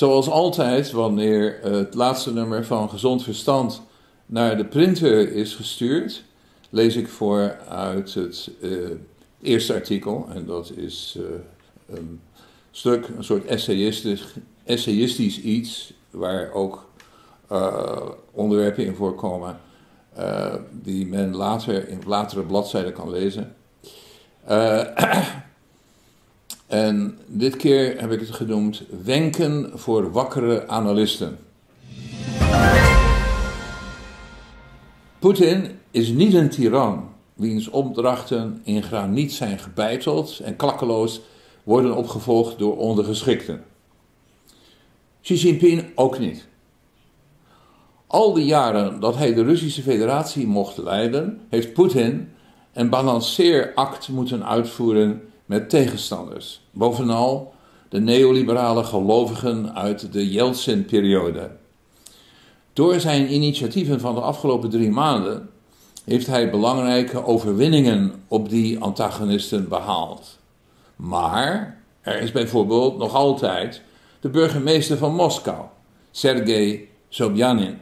Zoals altijd, wanneer het laatste nummer van Gezond Verstand naar de printer is gestuurd, lees ik voor uit het uh, eerste artikel. En dat is uh, een stuk, een soort essayistisch, essayistisch iets, waar ook uh, onderwerpen in voorkomen die men later in latere bladzijden kan lezen. en dit keer heb ik het genoemd Wenken voor wakkere analisten. Poetin is niet een tiran, wiens opdrachten in graniet zijn gebeiteld en klakkeloos worden opgevolgd door ondergeschikten. Xi Jinping ook niet. Al die jaren dat hij de Russische Federatie mocht leiden, heeft Poetin een balanceeract moeten uitvoeren met tegenstanders. Bovenal de neoliberale gelovigen uit de Yeltsin-periode. Door zijn initiatieven van de afgelopen drie maanden heeft hij belangrijke overwinningen op die antagonisten behaald. Maar er is bijvoorbeeld nog altijd de burgemeester van Moskou, Sergei Sobyanin,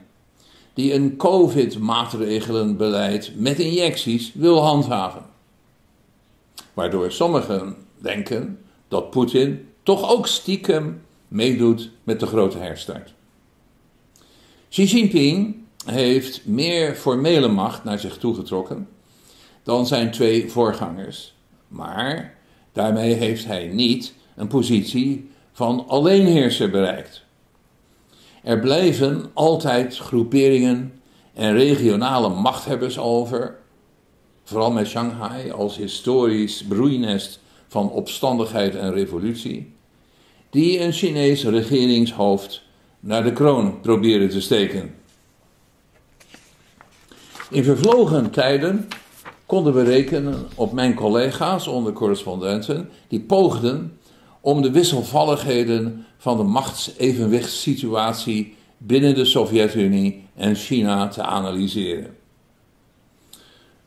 die een COVID-maatregelenbeleid met injecties wil handhaven. Waardoor sommigen denken dat Poetin toch ook stiekem meedoet met de grote herstart. Xi Jinping heeft meer formele macht naar zich toegetrokken dan zijn twee voorgangers. Maar daarmee heeft hij niet een positie van alleenheerser bereikt. Er blijven altijd groeperingen en regionale machthebbers over, vooral met Shanghai als historisch broeinest van opstandigheid en revolutie, die een Chinees regeringshoofd naar de kroon proberen te steken. In vervlogen tijden konden we rekenen op mijn collega's onder correspondenten die poogden om de wisselvalligheden van de machtsevenwichtssituatie binnen de Sovjet-Unie en China te analyseren.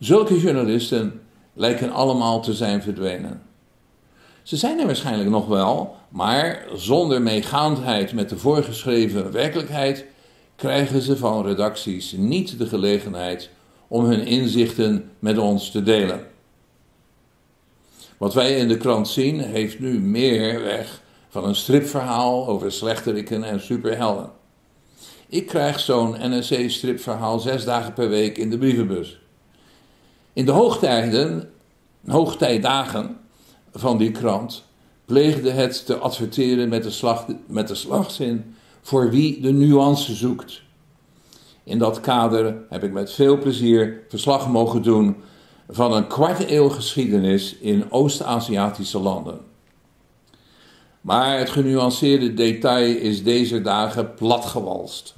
Zulke journalisten lijken allemaal te zijn verdwenen. Ze zijn er waarschijnlijk nog wel, maar zonder meegaandheid met de voorgeschreven werkelijkheid krijgen ze van redacties niet de gelegenheid om hun inzichten met ons te delen. Wat wij in de krant zien, heeft nu meer weg van een stripverhaal over slechteriken en superhelden. Ik krijg zo'n NRC-stripverhaal zes dagen per week in de brievenbus. In de hoogtijden, hoogtijdagen van die krant pleegde het te adverteren met de, slag, met de slagzin voor wie de nuance zoekt. In dat kader heb ik met veel plezier verslag mogen doen van een kwart eeuw geschiedenis in Oost-Aziatische landen. Maar het genuanceerde detail is deze dagen platgewalst.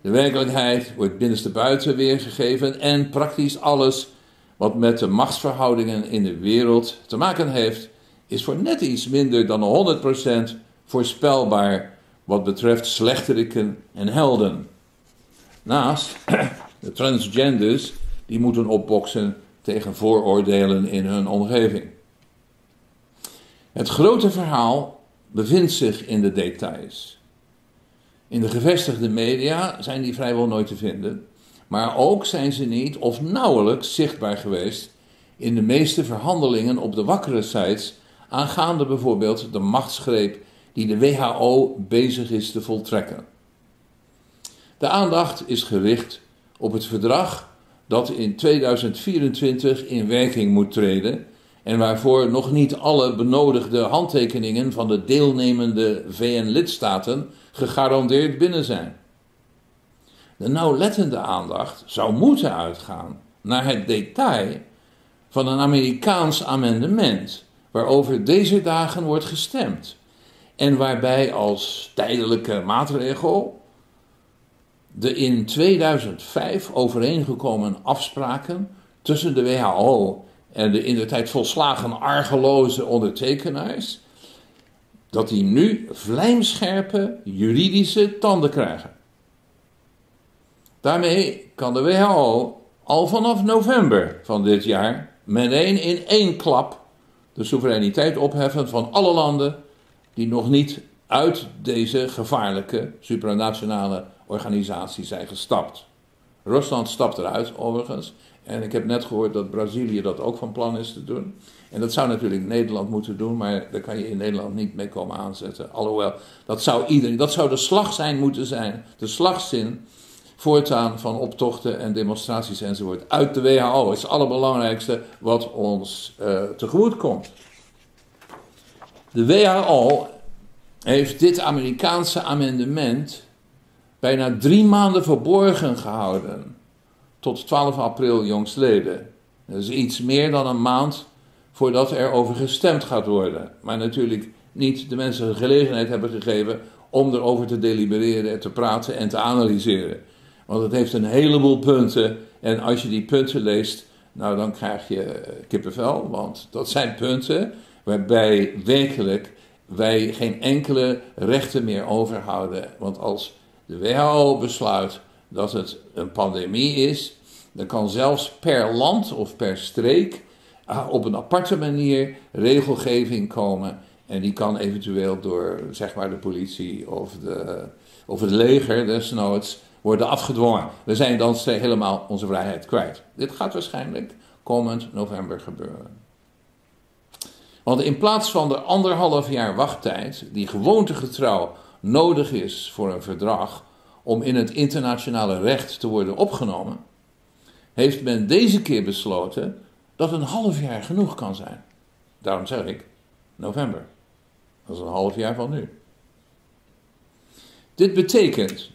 De werkelijkheid wordt binnenstebuiten weergegeven en praktisch alles wat met de machtsverhoudingen in de wereld te maken heeft, is voor net iets minder dan 100% voorspelbaar wat betreft slechteriken en helden. Naast de transgenders die moeten opboksen tegen vooroordelen in hun omgeving. Het grote verhaal bevindt zich in de details. In de gevestigde media zijn die vrijwel nooit te vinden, maar ook zijn ze niet of nauwelijks zichtbaar geweest in de meeste verhandelingen op de wakkere sites aangaande bijvoorbeeld de machtsgreep die de WHO bezig is te voltrekken. De aandacht is gericht op het verdrag dat in 2024 in werking moet treden en waarvoor nog niet alle benodigde handtekeningen van de deelnemende VN-lidstaten gegarandeerd binnen zijn. De nauwlettende aandacht zou moeten uitgaan naar het detail van een Amerikaans amendement waarover deze dagen wordt gestemd en waarbij als tijdelijke maatregel de in 2005 overeengekomen afspraken tussen de WHO en de in de tijd volslagen argeloze ondertekenaars, dat die nu vlijmscherpe juridische tanden krijgen. Daarmee kan de WHO al vanaf november van dit jaar meteen in één klap de soevereiniteit opheffen van alle landen die nog niet uit deze gevaarlijke supranationale organisatie zijn gestapt. Rusland stapt eruit overigens. En ik heb net gehoord dat Brazilië dat ook van plan is te doen. En dat zou natuurlijk Nederland moeten doen, maar daar kan je in Nederland niet mee komen aanzetten. Alhoewel, dat zou iedereen, dat zou de slag zijn moeten zijn, de slagzin voortaan van optochten en demonstraties enzovoort. Uit de WHO is het allerbelangrijkste wat ons uh, tegemoet komt. De WHO heeft dit Amerikaanse amendement bijna drie maanden verborgen gehouden. Tot 12 april jongstleden. Dat is iets meer dan een maand voordat er over gestemd gaat worden. Maar natuurlijk niet de mensen de gelegenheid hebben gegeven om erover te delibereren, en te praten en te analyseren. Want het heeft een heleboel punten. En als je die punten leest, nou dan krijg je kippenvel. Want dat zijn punten waarbij werkelijk wij geen enkele rechten meer overhouden. Want als de WHO besluit dat het een pandemie is, dan kan zelfs per land of per streek ah, op een aparte manier regelgeving komen. En die kan eventueel door zeg maar, de politie of, de, of het leger desnoods worden afgedwongen. We zijn dan helemaal onze vrijheid kwijt. Dit gaat waarschijnlijk komend november gebeuren. Want in plaats van de anderhalf jaar wachttijd, die gewoontegetrouw nodig is voor een verdrag om in het internationale recht te worden opgenomen, heeft men deze keer besloten dat een half jaar genoeg kan zijn. Daarom zeg ik november. Dat is een half jaar van nu. Dit betekent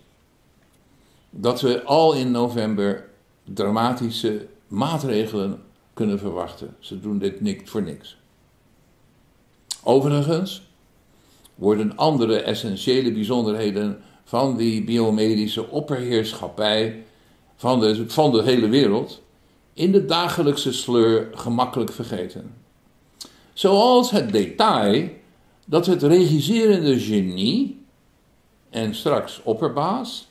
dat we al in november dramatische maatregelen kunnen verwachten. Ze doen dit niet voor niks. Overigens worden andere essentiële bijzonderheden van die biomedische opperheerschappij van de, van de hele wereld in de dagelijkse sleur gemakkelijk vergeten. Zoals het detail dat het regisserende genie en straks opperbaas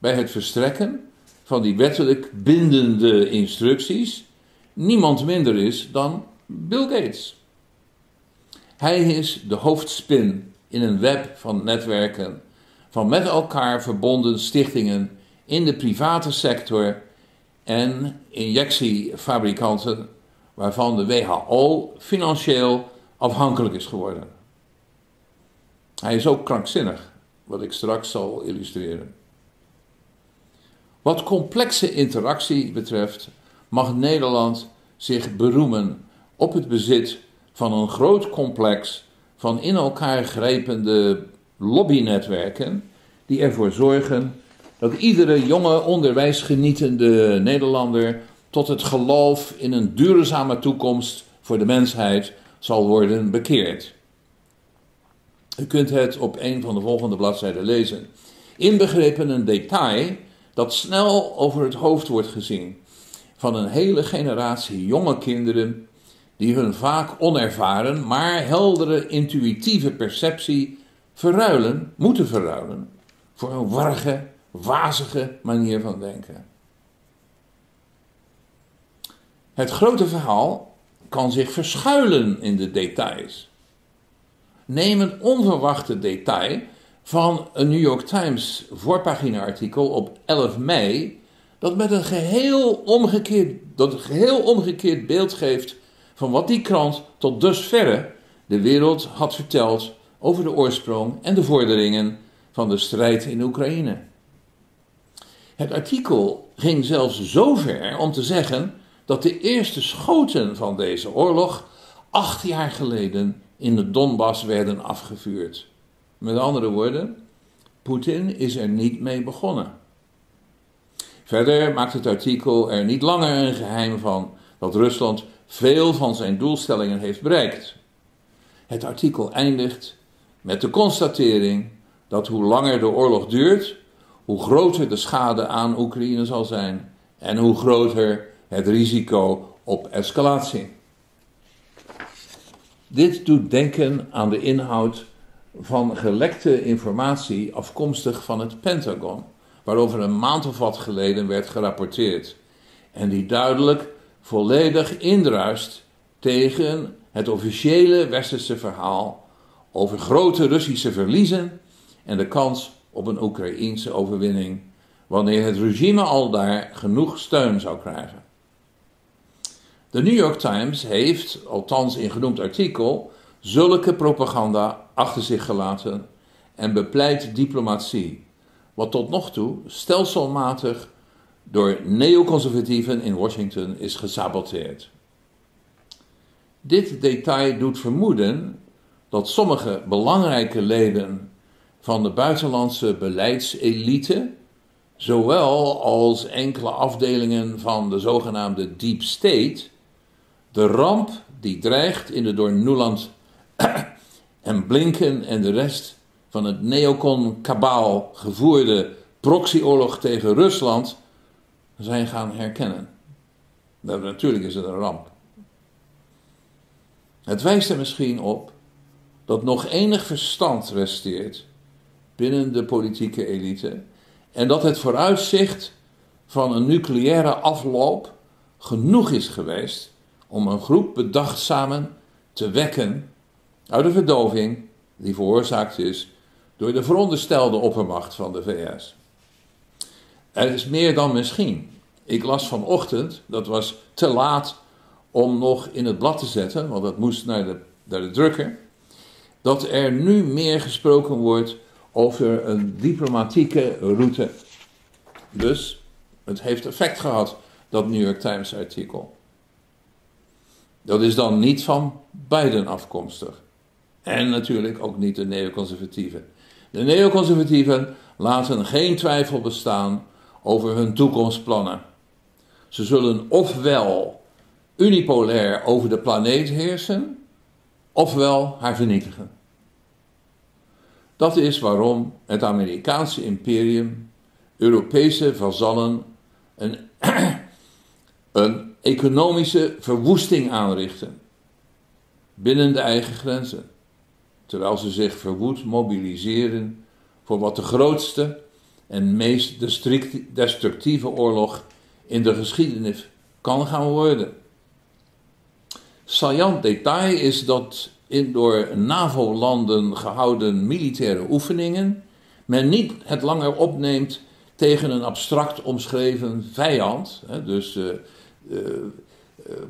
bij het verstrekken van die wettelijk bindende instructies niemand minder is dan Bill Gates. Hij is de hoofdspin in een web van netwerken, van met elkaar verbonden stichtingen in de private sector en injectiefabrikanten waarvan de WHO financieel afhankelijk is geworden. Hij is ook krankzinnig, wat ik straks zal illustreren. Wat complexe interactie betreft, mag Nederland zich beroemen op het bezit van een groot complex van in elkaar grijpende lobbynetwerken die ervoor zorgen dat iedere jonge onderwijsgenietende Nederlander tot het geloof in een duurzame toekomst voor de mensheid zal worden bekeerd. U kunt het op een van de volgende bladzijden lezen. Inbegrepen een detail dat snel over het hoofd wordt gezien van een hele generatie jonge kinderen die hun vaak onervaren, maar heldere intuïtieve perceptie verruilen, moeten verruilen, voor een warge, wazige manier van denken. Het grote verhaal kan zich verschuilen in de details. Neem een onverwachte detail van een New York Times voorpagina-artikel op 11 mei, dat met een geheel omgekeerd, dat een geheel omgekeerd beeld geeft van wat die krant tot dusverre de wereld had verteld over de oorsprong en de vorderingen van de strijd in Oekraïne. Het artikel ging zelfs zo ver om te zeggen dat de eerste schoten van deze oorlog acht jaar geleden in de Donbass werden afgevuurd. Met andere woorden, Poetin is er niet mee begonnen. Verder maakt het artikel er niet langer een geheim van dat Rusland veel van zijn doelstellingen heeft bereikt. Het artikel eindigt met de constatering dat hoe langer de oorlog duurt, hoe groter de schade aan Oekraïne zal zijn en hoe groter het risico op escalatie. Dit doet denken aan de inhoud van gelekte informatie afkomstig van het Pentagon, waarover een maand of wat geleden werd gerapporteerd, en die duidelijk volledig indruist tegen het officiële westerse verhaal over grote Russische verliezen en de kans op een Oekraïense overwinning wanneer het regime al daar genoeg steun zou krijgen. De New York Times heeft, althans in genoemd artikel, zulke propaganda achter zich gelaten en bepleit diplomatie, wat tot nog toe stelselmatig door neoconservatieven in Washington is gesaboteerd. Dit detail doet vermoeden dat sommige belangrijke leden van de buitenlandse beleidselite, zowel als enkele afdelingen van de zogenaamde Deep State, de ramp die dreigt in de door Nuland en Blinken en de rest van het neocon-kabaal gevoerde proxyoorlog tegen Rusland zijn gaan herkennen. natuurlijk is het een ramp. Het wijst er misschien op dat nog enig verstand resteert binnen de politieke elite en dat het vooruitzicht van een nucleaire afloop genoeg is geweest om een groep bedachtzamen te wekken uit de verdoving die veroorzaakt is door de veronderstelde oppermacht van de VS. Het is meer dan misschien. Ik las vanochtend, dat was te laat om nog in het blad te zetten, want dat moest naar de, naar de drukker, dat er nu meer gesproken wordt over een diplomatieke route. Dus het heeft effect gehad, dat New York Times artikel. Dat is dan niet van Biden afkomstig. En natuurlijk ook niet de neoconservatieven. De neoconservatieven laten geen twijfel bestaan over hun toekomstplannen. Ze zullen ofwel unipolair over de planeet heersen, ofwel haar vernietigen. Dat is waarom het Amerikaanse imperium Europese vazallen een, een economische verwoesting aanrichten binnen de eigen grenzen, terwijl ze zich verwoed mobiliseren voor wat de grootste en meest destructieve oorlog in de geschiedenis kan gaan worden. Saillant detail is dat in door NAVO-landen gehouden militaire oefeningen men niet het langer opneemt tegen een abstract omschreven vijand, dus uh, uh,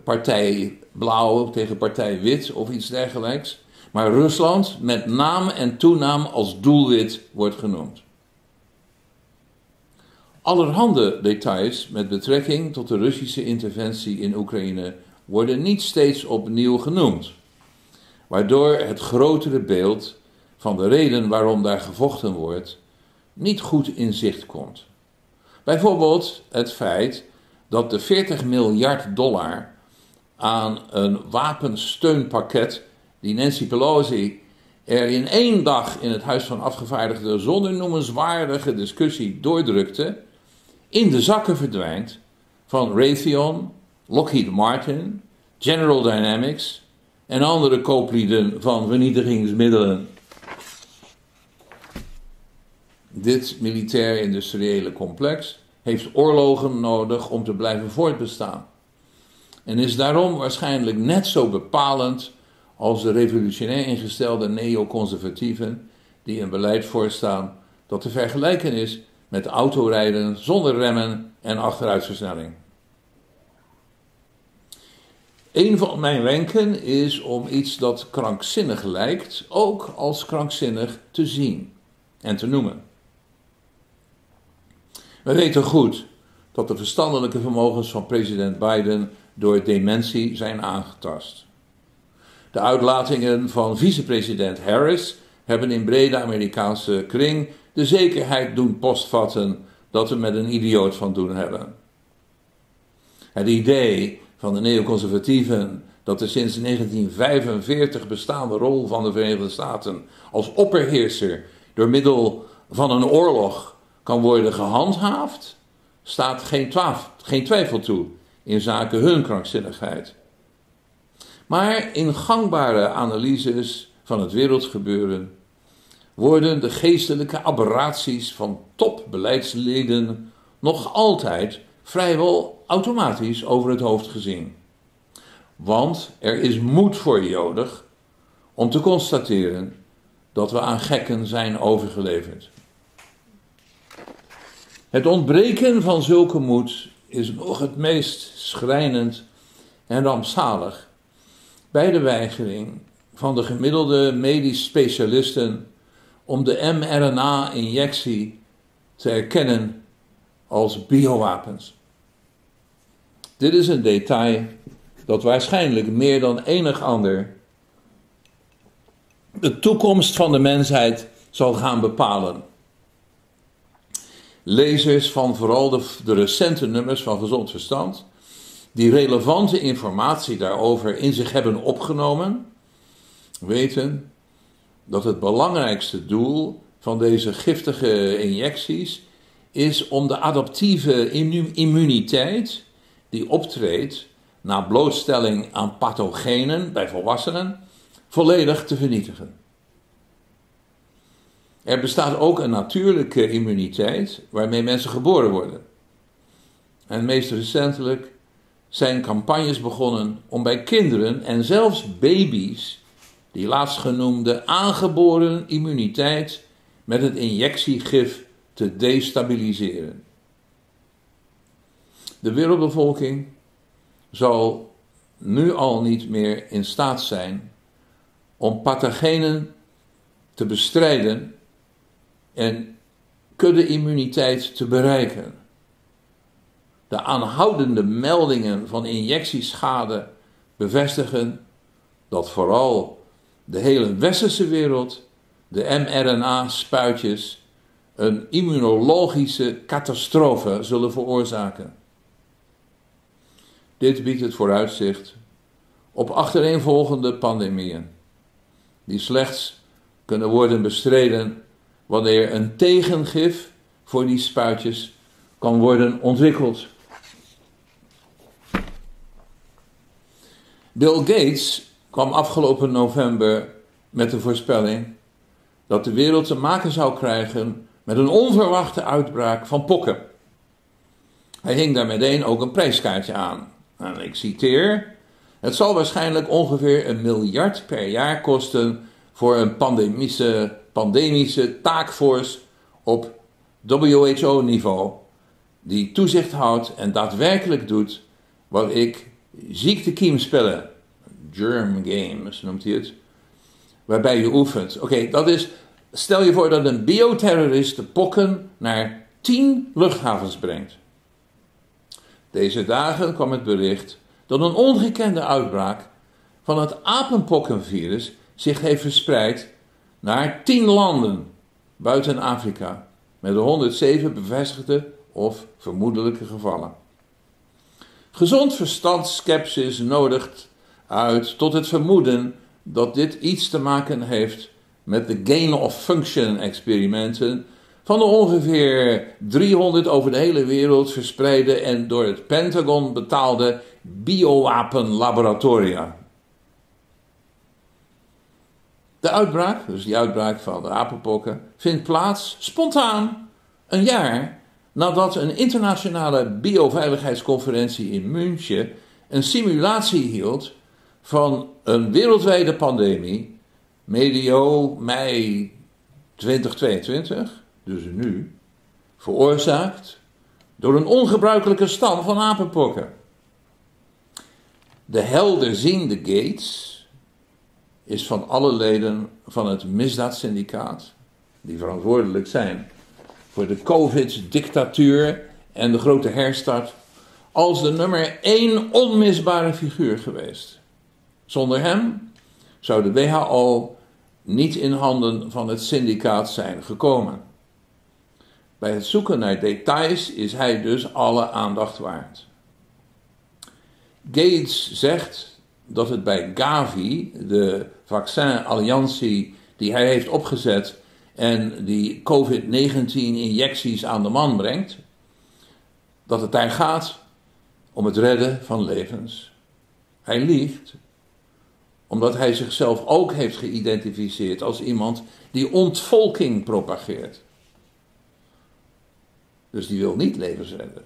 partij blauw tegen partij wit of iets dergelijks, maar Rusland met naam en toenaam als doelwit wordt genoemd. Allerhande details met betrekking tot de Russische interventie in Oekraïne worden niet steeds opnieuw genoemd, waardoor het grotere beeld van de reden waarom daar gevochten wordt niet goed in zicht komt. Bijvoorbeeld het feit dat de 40 miljard dollar aan een wapensteunpakket die Nancy Pelosi er in één dag in het Huis van Afgevaardigden zonder noemenswaardige discussie doordrukte, in de zakken verdwijnt van Raytheon, Lockheed Martin, General Dynamics en andere kooplieden van vernietigingsmiddelen. Dit militair-industriële complex heeft oorlogen nodig om te blijven voortbestaan. En is daarom waarschijnlijk net zo bepalend als de revolutionair ingestelde neoconservatieven die een beleid voorstaan dat te vergelijken is met autorijden zonder remmen en achteruitversnelling. Een van mijn wenken is om iets dat krankzinnig lijkt ook als krankzinnig te zien en te noemen. We weten goed dat de verstandelijke vermogens van president Biden door dementie zijn aangetast. De uitlatingen van vicepresident Harris hebben in brede Amerikaanse kring de zekerheid doen postvatten dat we met een idioot van doen hebben. Het idee van de neoconservatieven dat de sinds 1945 bestaande rol van de Verenigde Staten als opperheerser door middel van een oorlog kan worden gehandhaafd, staat geen, twijfel toe in zaken hun krankzinnigheid. Maar in gangbare analyses van het wereldgebeuren worden de geestelijke aberraties van topbeleidsleden nog altijd vrijwel automatisch over het hoofd gezien. Want er is moed voor nodig om te constateren dat we aan gekken zijn overgeleverd. Het ontbreken van zulke moed is nog het meest schrijnend en rampzalig bij de weigering van de gemiddelde medisch specialisten om de mRNA-injectie te erkennen als biowapens. Dit is een detail dat waarschijnlijk meer dan enig ander de toekomst van de mensheid zal gaan bepalen. Lezers van vooral de, de recente nummers van Gezond Verstand, die relevante informatie daarover in zich hebben opgenomen, weten dat het belangrijkste doel van deze giftige injecties is om de adaptieve immuniteit die optreedt na blootstelling aan pathogenen bij volwassenen volledig te vernietigen. Er bestaat ook een natuurlijke immuniteit waarmee mensen geboren worden. En meest recentelijk zijn campagnes begonnen om bij kinderen en zelfs baby's die laatstgenoemde aangeboren immuniteit met het injectiegif te destabiliseren. De wereldbevolking zal nu al niet meer in staat zijn om pathogenen te bestrijden en kudde-immuniteit te bereiken. De aanhoudende meldingen van injectieschade bevestigen dat vooral de hele westerse wereld de mRNA-spuitjes een immunologische catastrofe zullen veroorzaken. Dit biedt het vooruitzicht op achtereenvolgende pandemieën, die slechts kunnen worden bestreden wanneer een tegengif voor die spuitjes kan worden ontwikkeld. Bill Gates kwam afgelopen november met de voorspelling dat de wereld te maken zou krijgen met een onverwachte uitbraak van pokken. Hij hing daar meteen ook een prijskaartje aan. En ik citeer: Het zal waarschijnlijk ongeveer een miljard per jaar kosten voor een pandemische, pandemische taakforce op WHO-niveau, die toezicht houdt en daadwerkelijk doet wat ik ziektekiemspellen, germ games noemt hij het, waarbij je oefent. Oké, dat is, stel je voor dat een bioterrorist de pokken naar tien luchthavens brengt. Deze dagen kwam het bericht dat een ongekende uitbraak van het apenpokkenvirus zich heeft verspreid naar tien landen buiten Afrika, met 107 bevestigde of vermoedelijke gevallen. Gezond verstand skepsis nodigt uit tot het vermoeden dat dit iets te maken heeft met de gain of function experimenten van de ongeveer 300 over de hele wereld verspreide en door het Pentagon betaalde biowapenlaboratoria. De uitbraak, dus die uitbraak van de apenpokken, vindt plaats spontaan een jaar nadat een internationale bioveiligheidsconferentie in München een simulatie hield van een wereldwijde pandemie medio mei 2022, dus nu, veroorzaakt door een ongebruikelijke stam van apenpokken. De helderziende Gates is van alle leden van het misdaadsyndicaat, die verantwoordelijk zijn voor de COVID-dictatuur en de grote herstart, als de nummer één onmisbare figuur geweest. Zonder hem zou de WHO niet in handen van het syndicaat zijn gekomen. Bij het zoeken naar details is hij dus alle aandacht waard. Gates zegt dat het bij Gavi, de vaccinalliantie die hij heeft opgezet en die COVID-19-injecties aan de man brengt, dat het daar gaat om het redden van levens. Hij liegt omdat hij zichzelf ook heeft geïdentificeerd als iemand die ontvolking propageert. Dus die wil niet levens redden.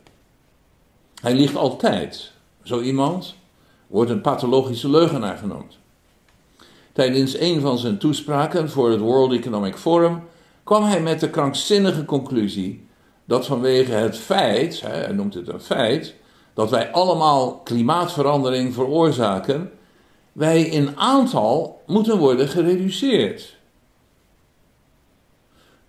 Hij liegt altijd. Zo iemand wordt een pathologische leugenaar genoemd. Tijdens een van zijn toespraken voor het World Economic Forum kwam hij met de krankzinnige conclusie dat vanwege het feit, hij noemt het een feit, dat wij allemaal klimaatverandering veroorzaken, wij in aantal moeten worden gereduceerd.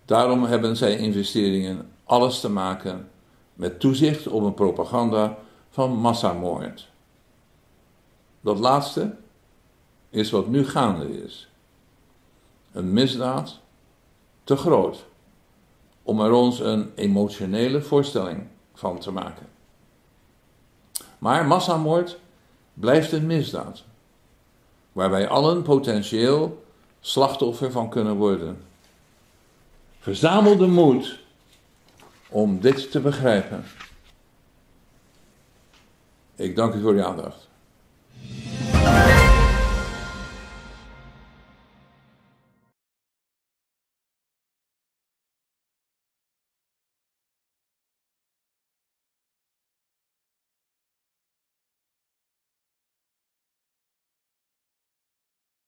Daarom hebben zij investeringen alles te maken met toezicht op een propaganda van massamoord. Dat laatste is wat nu gaande is. Een misdaad te groot om er ons een emotionele voorstelling van te maken. Maar massamoord blijft een misdaad, waar wij allen potentieel slachtoffer van kunnen worden. Verzamel de moed om dit te begrijpen. Ik dank u voor uw aandacht.